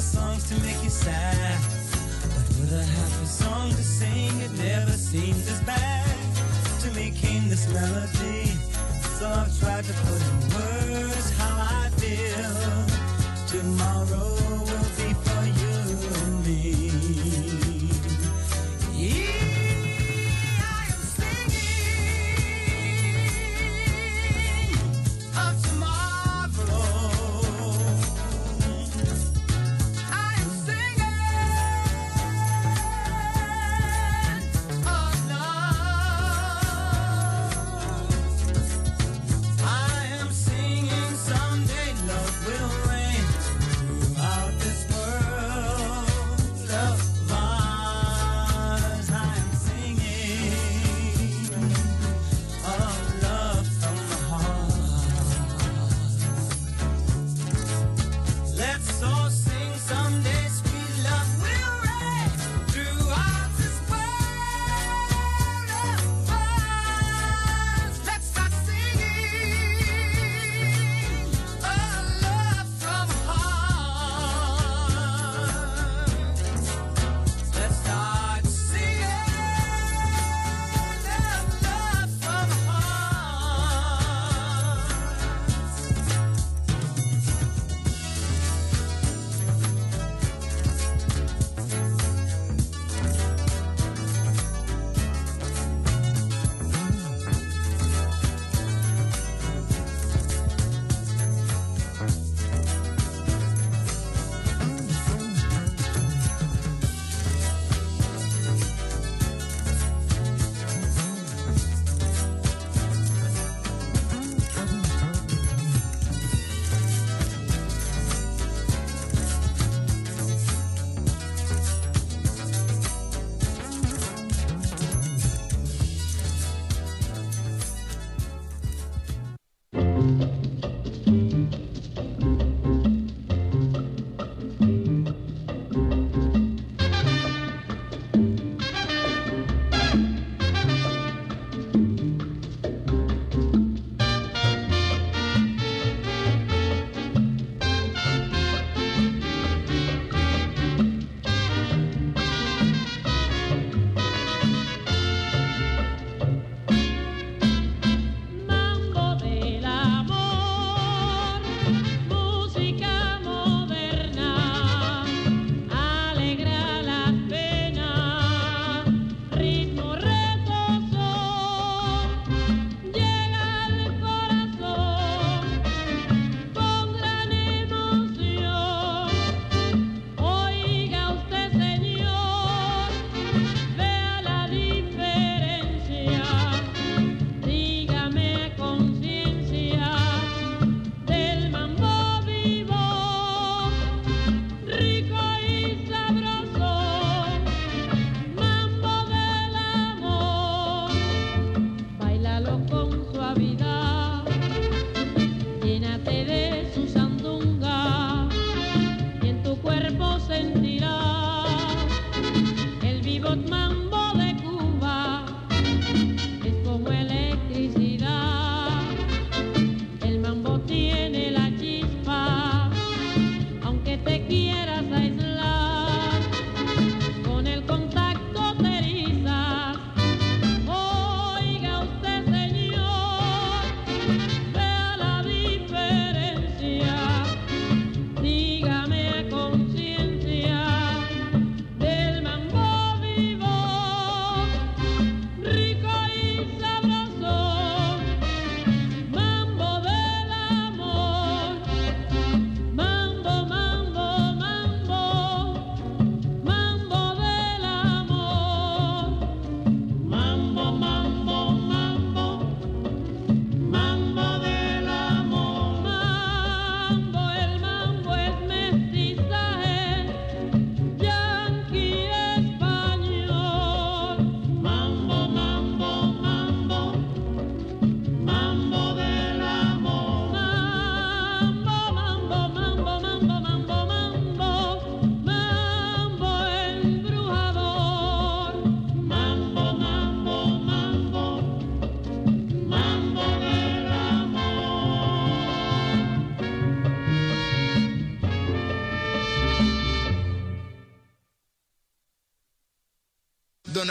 songs to make you sad. But with a happy song to sing, it never seems as bad to me came this melody. So I've tried to put in words how I feel. Tomorrow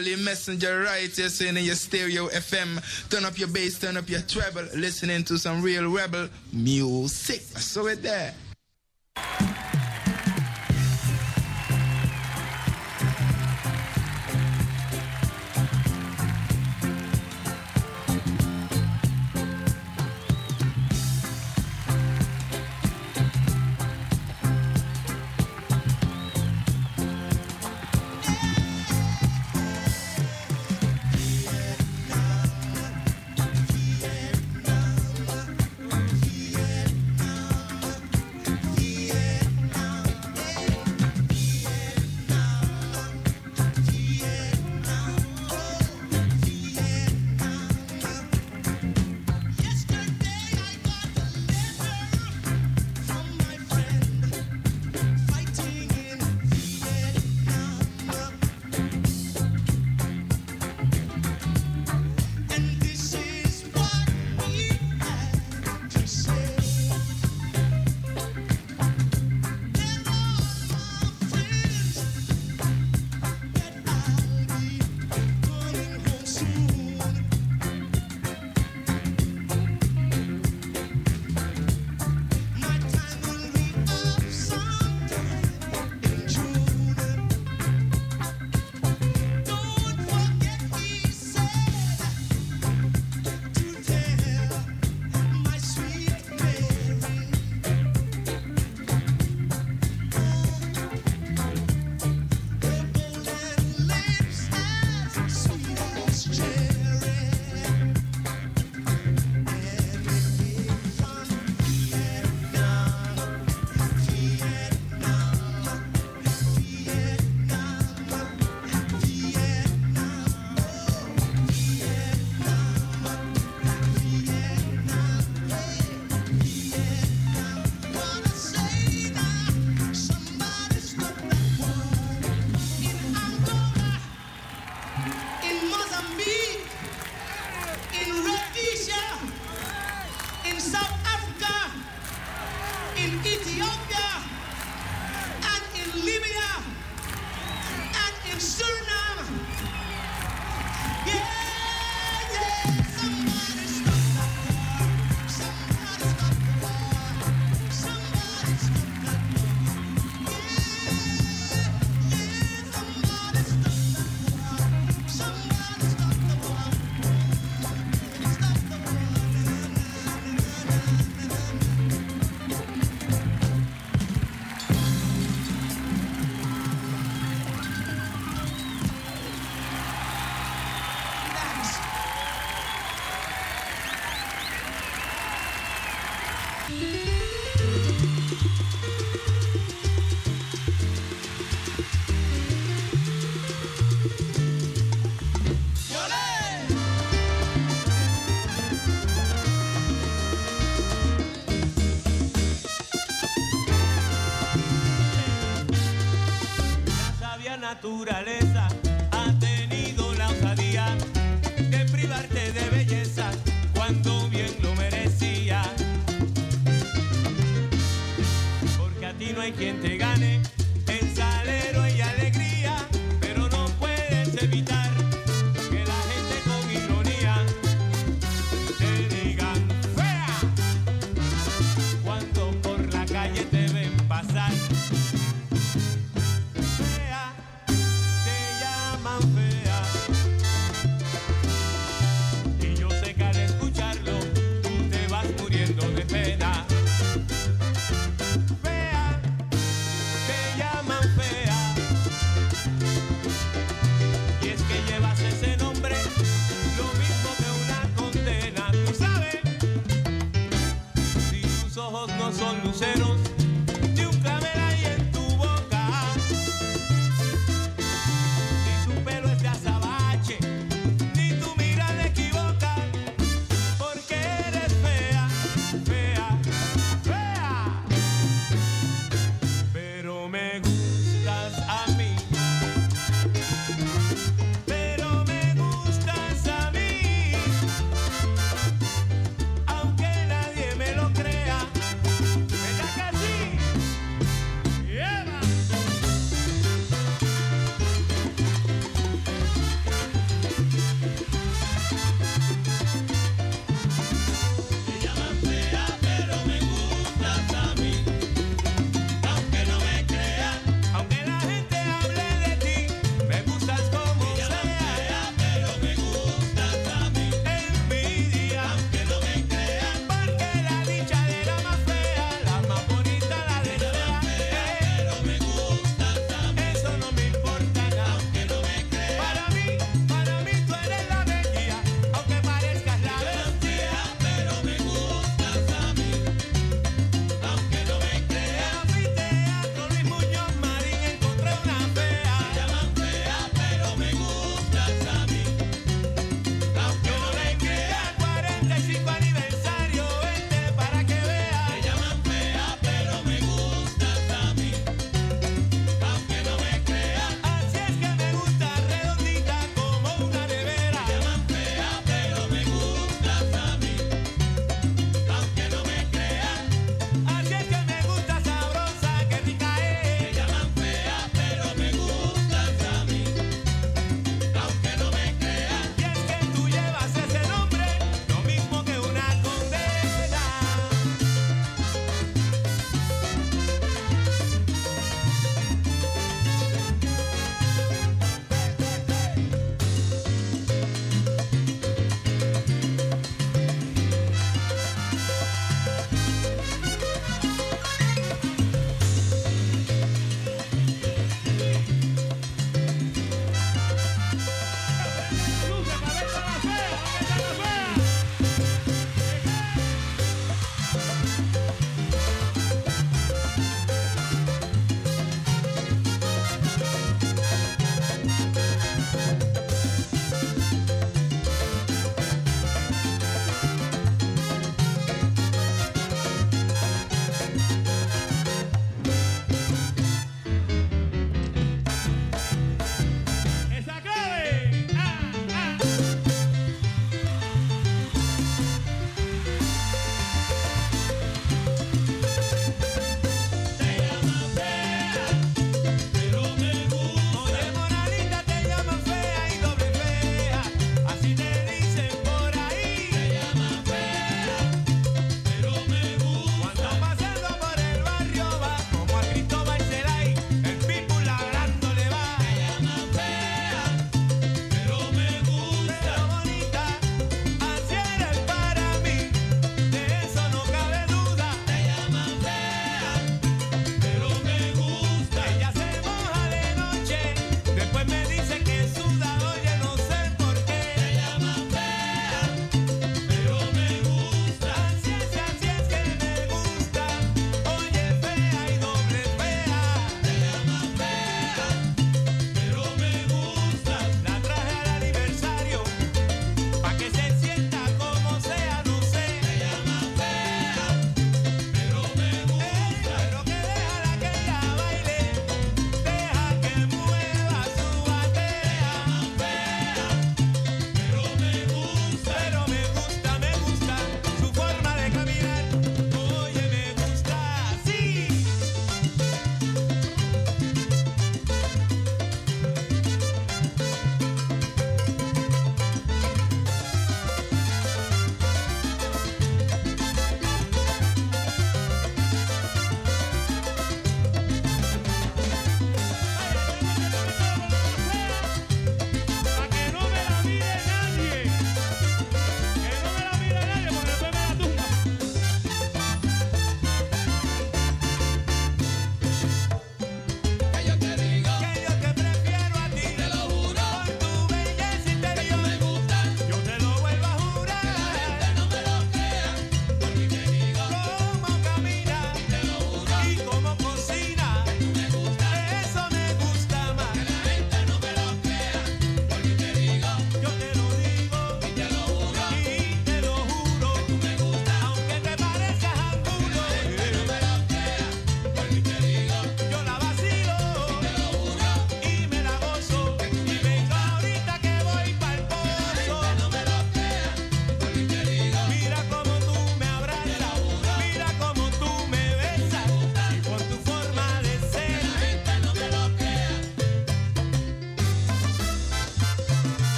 Early messenger right here saying in your stereo FM. Turn up your bass, turn up your treble. Listening to some real rebel music. I saw it there. tsunami.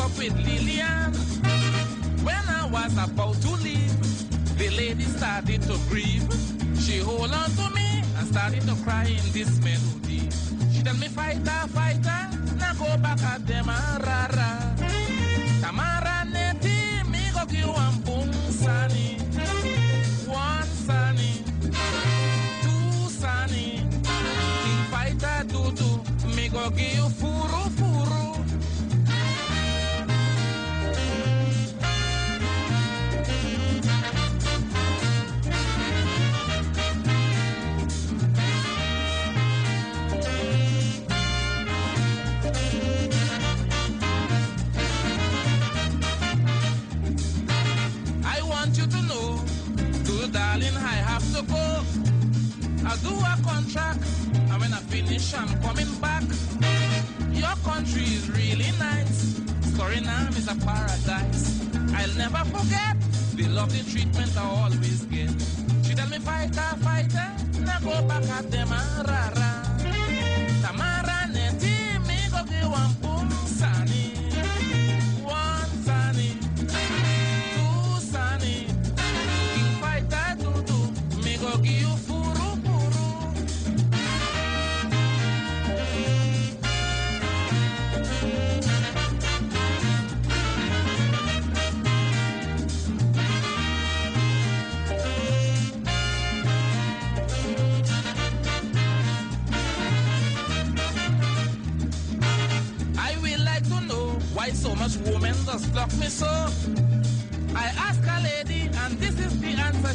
up with Lillian. When I was about to leave, the lady started to grieve. She hold on to me and started to cry in this melody. She tell me, fight.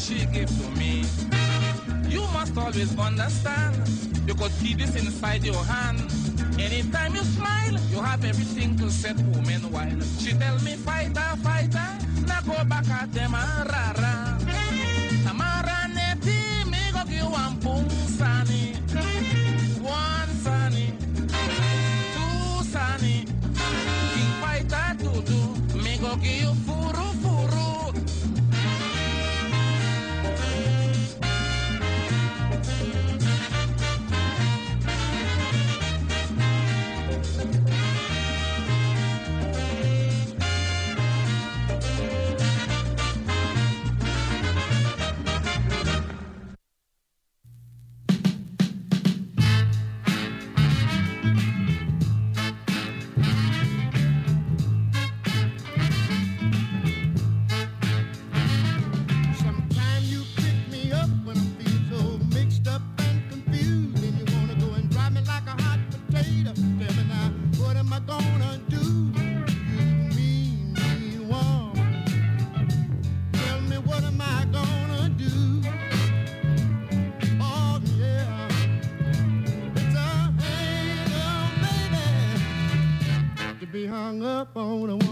she gave to me. You must always understand, you could keep this inside your hand. Anytime you smile, you have everything to set woman wild. She tell me, fighter, fighter, now go back at them, ah, rara. rah. Tamara neti, me go give one boom, sunny. One sunny, two sunny. King fighter, to do, me go give you. up on a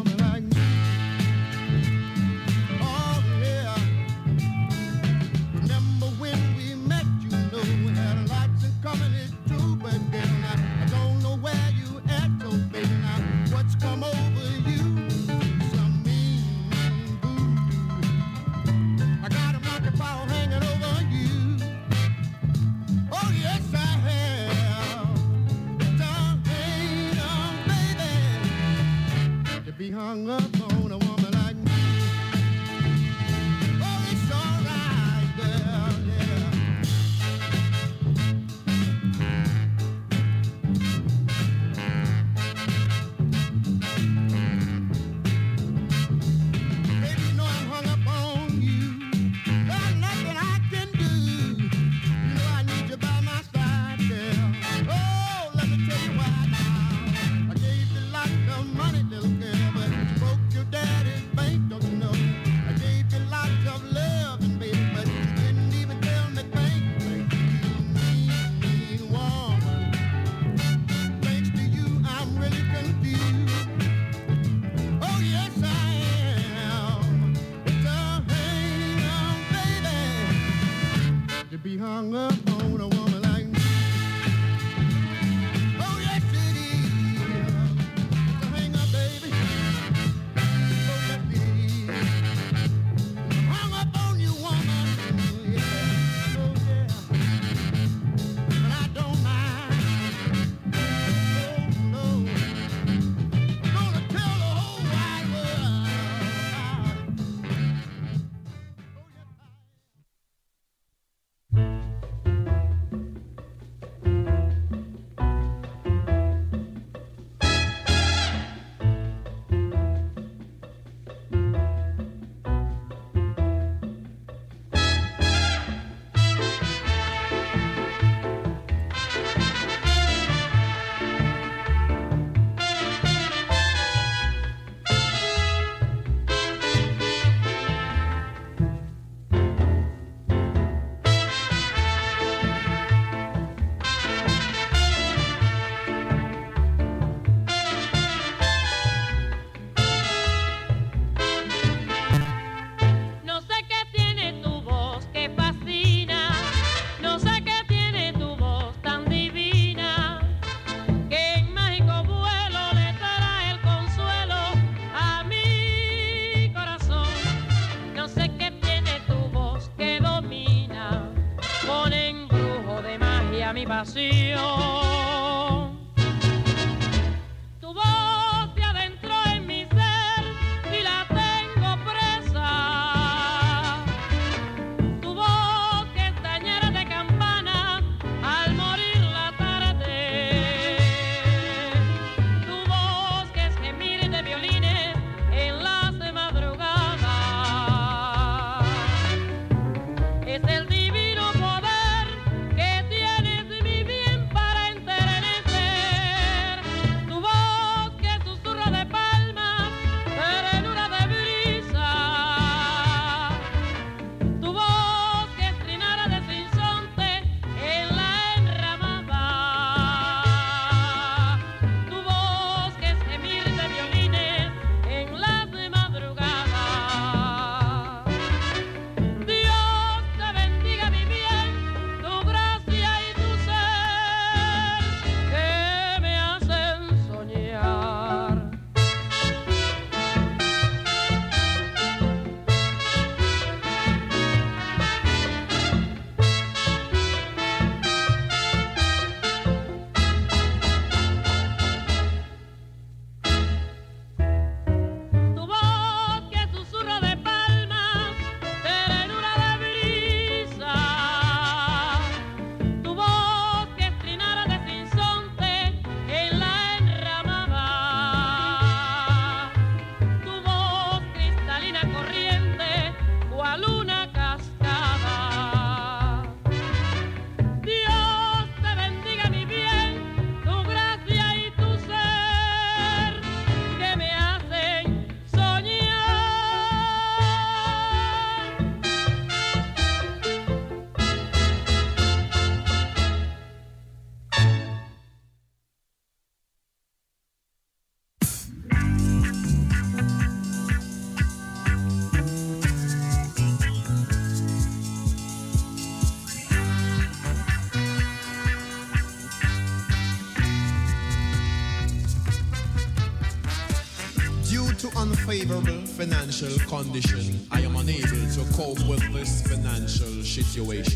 financial condition. I am unable to cope with this financial situation.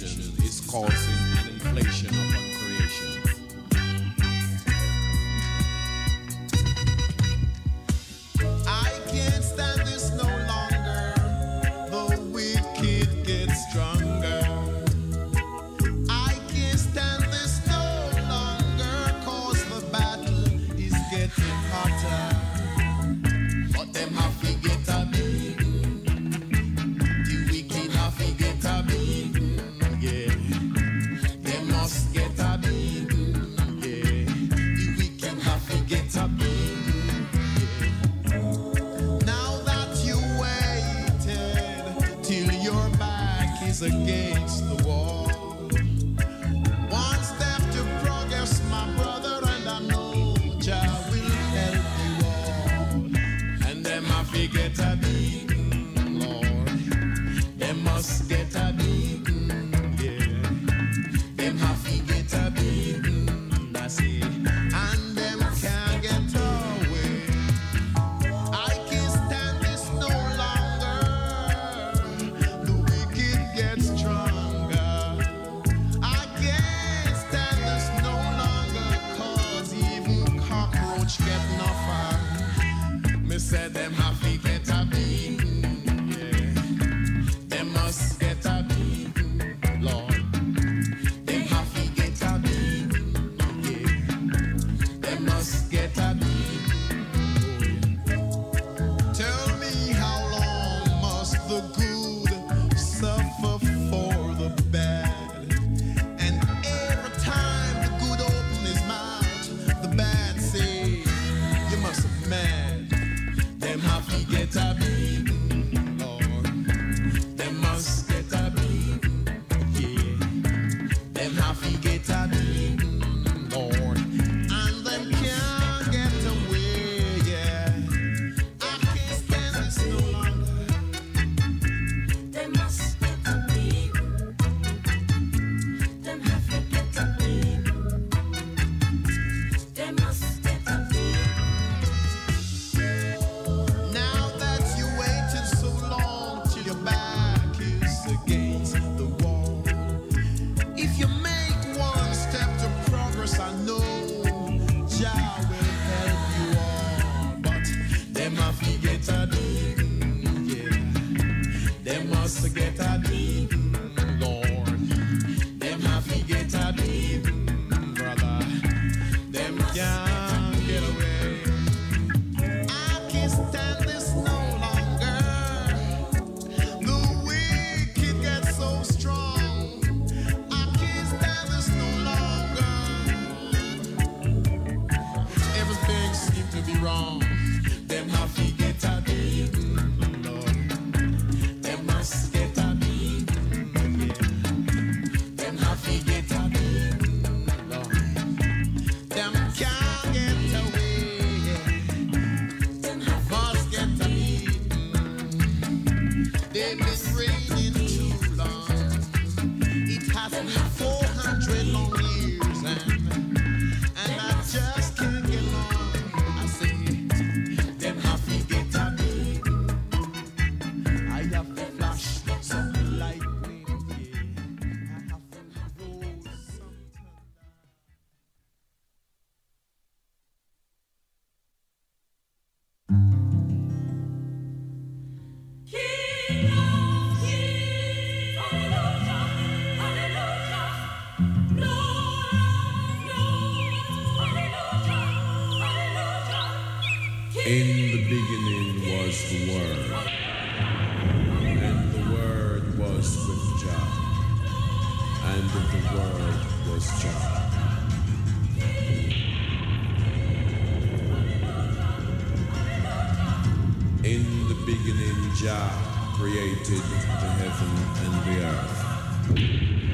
end of the world was. In the beginning, Jah created the heaven and the earth.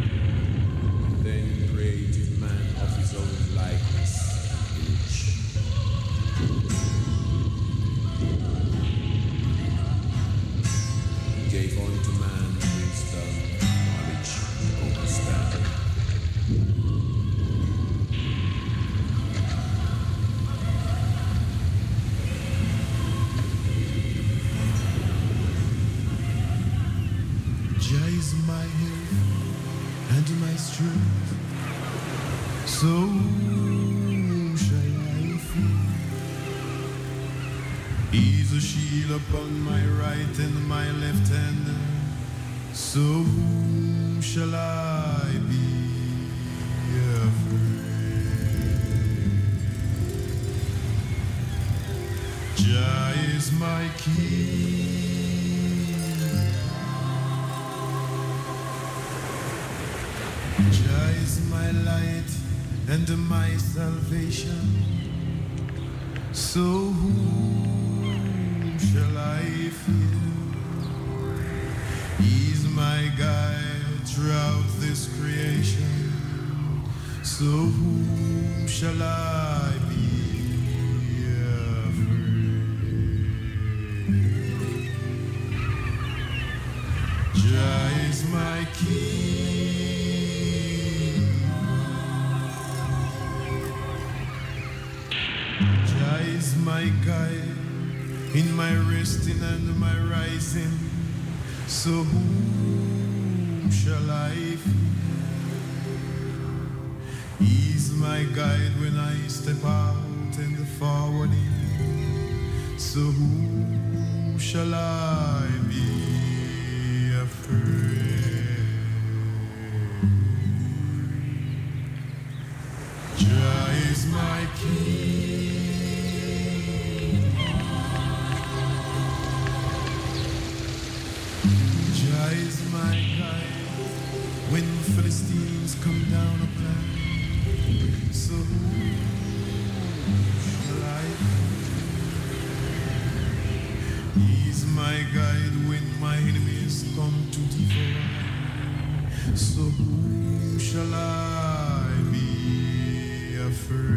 Light and my salvation. So whom shall I fear? He's my guide throughout this creation. So whom shall I be my resting and my rising. So whom shall I fear? He's my guide when I step out in the forwarding. So whom shall I be afraid? Jah is my king. The come down. So whom shall I my guide when my enemies come to devour. So whom shall I be afraid?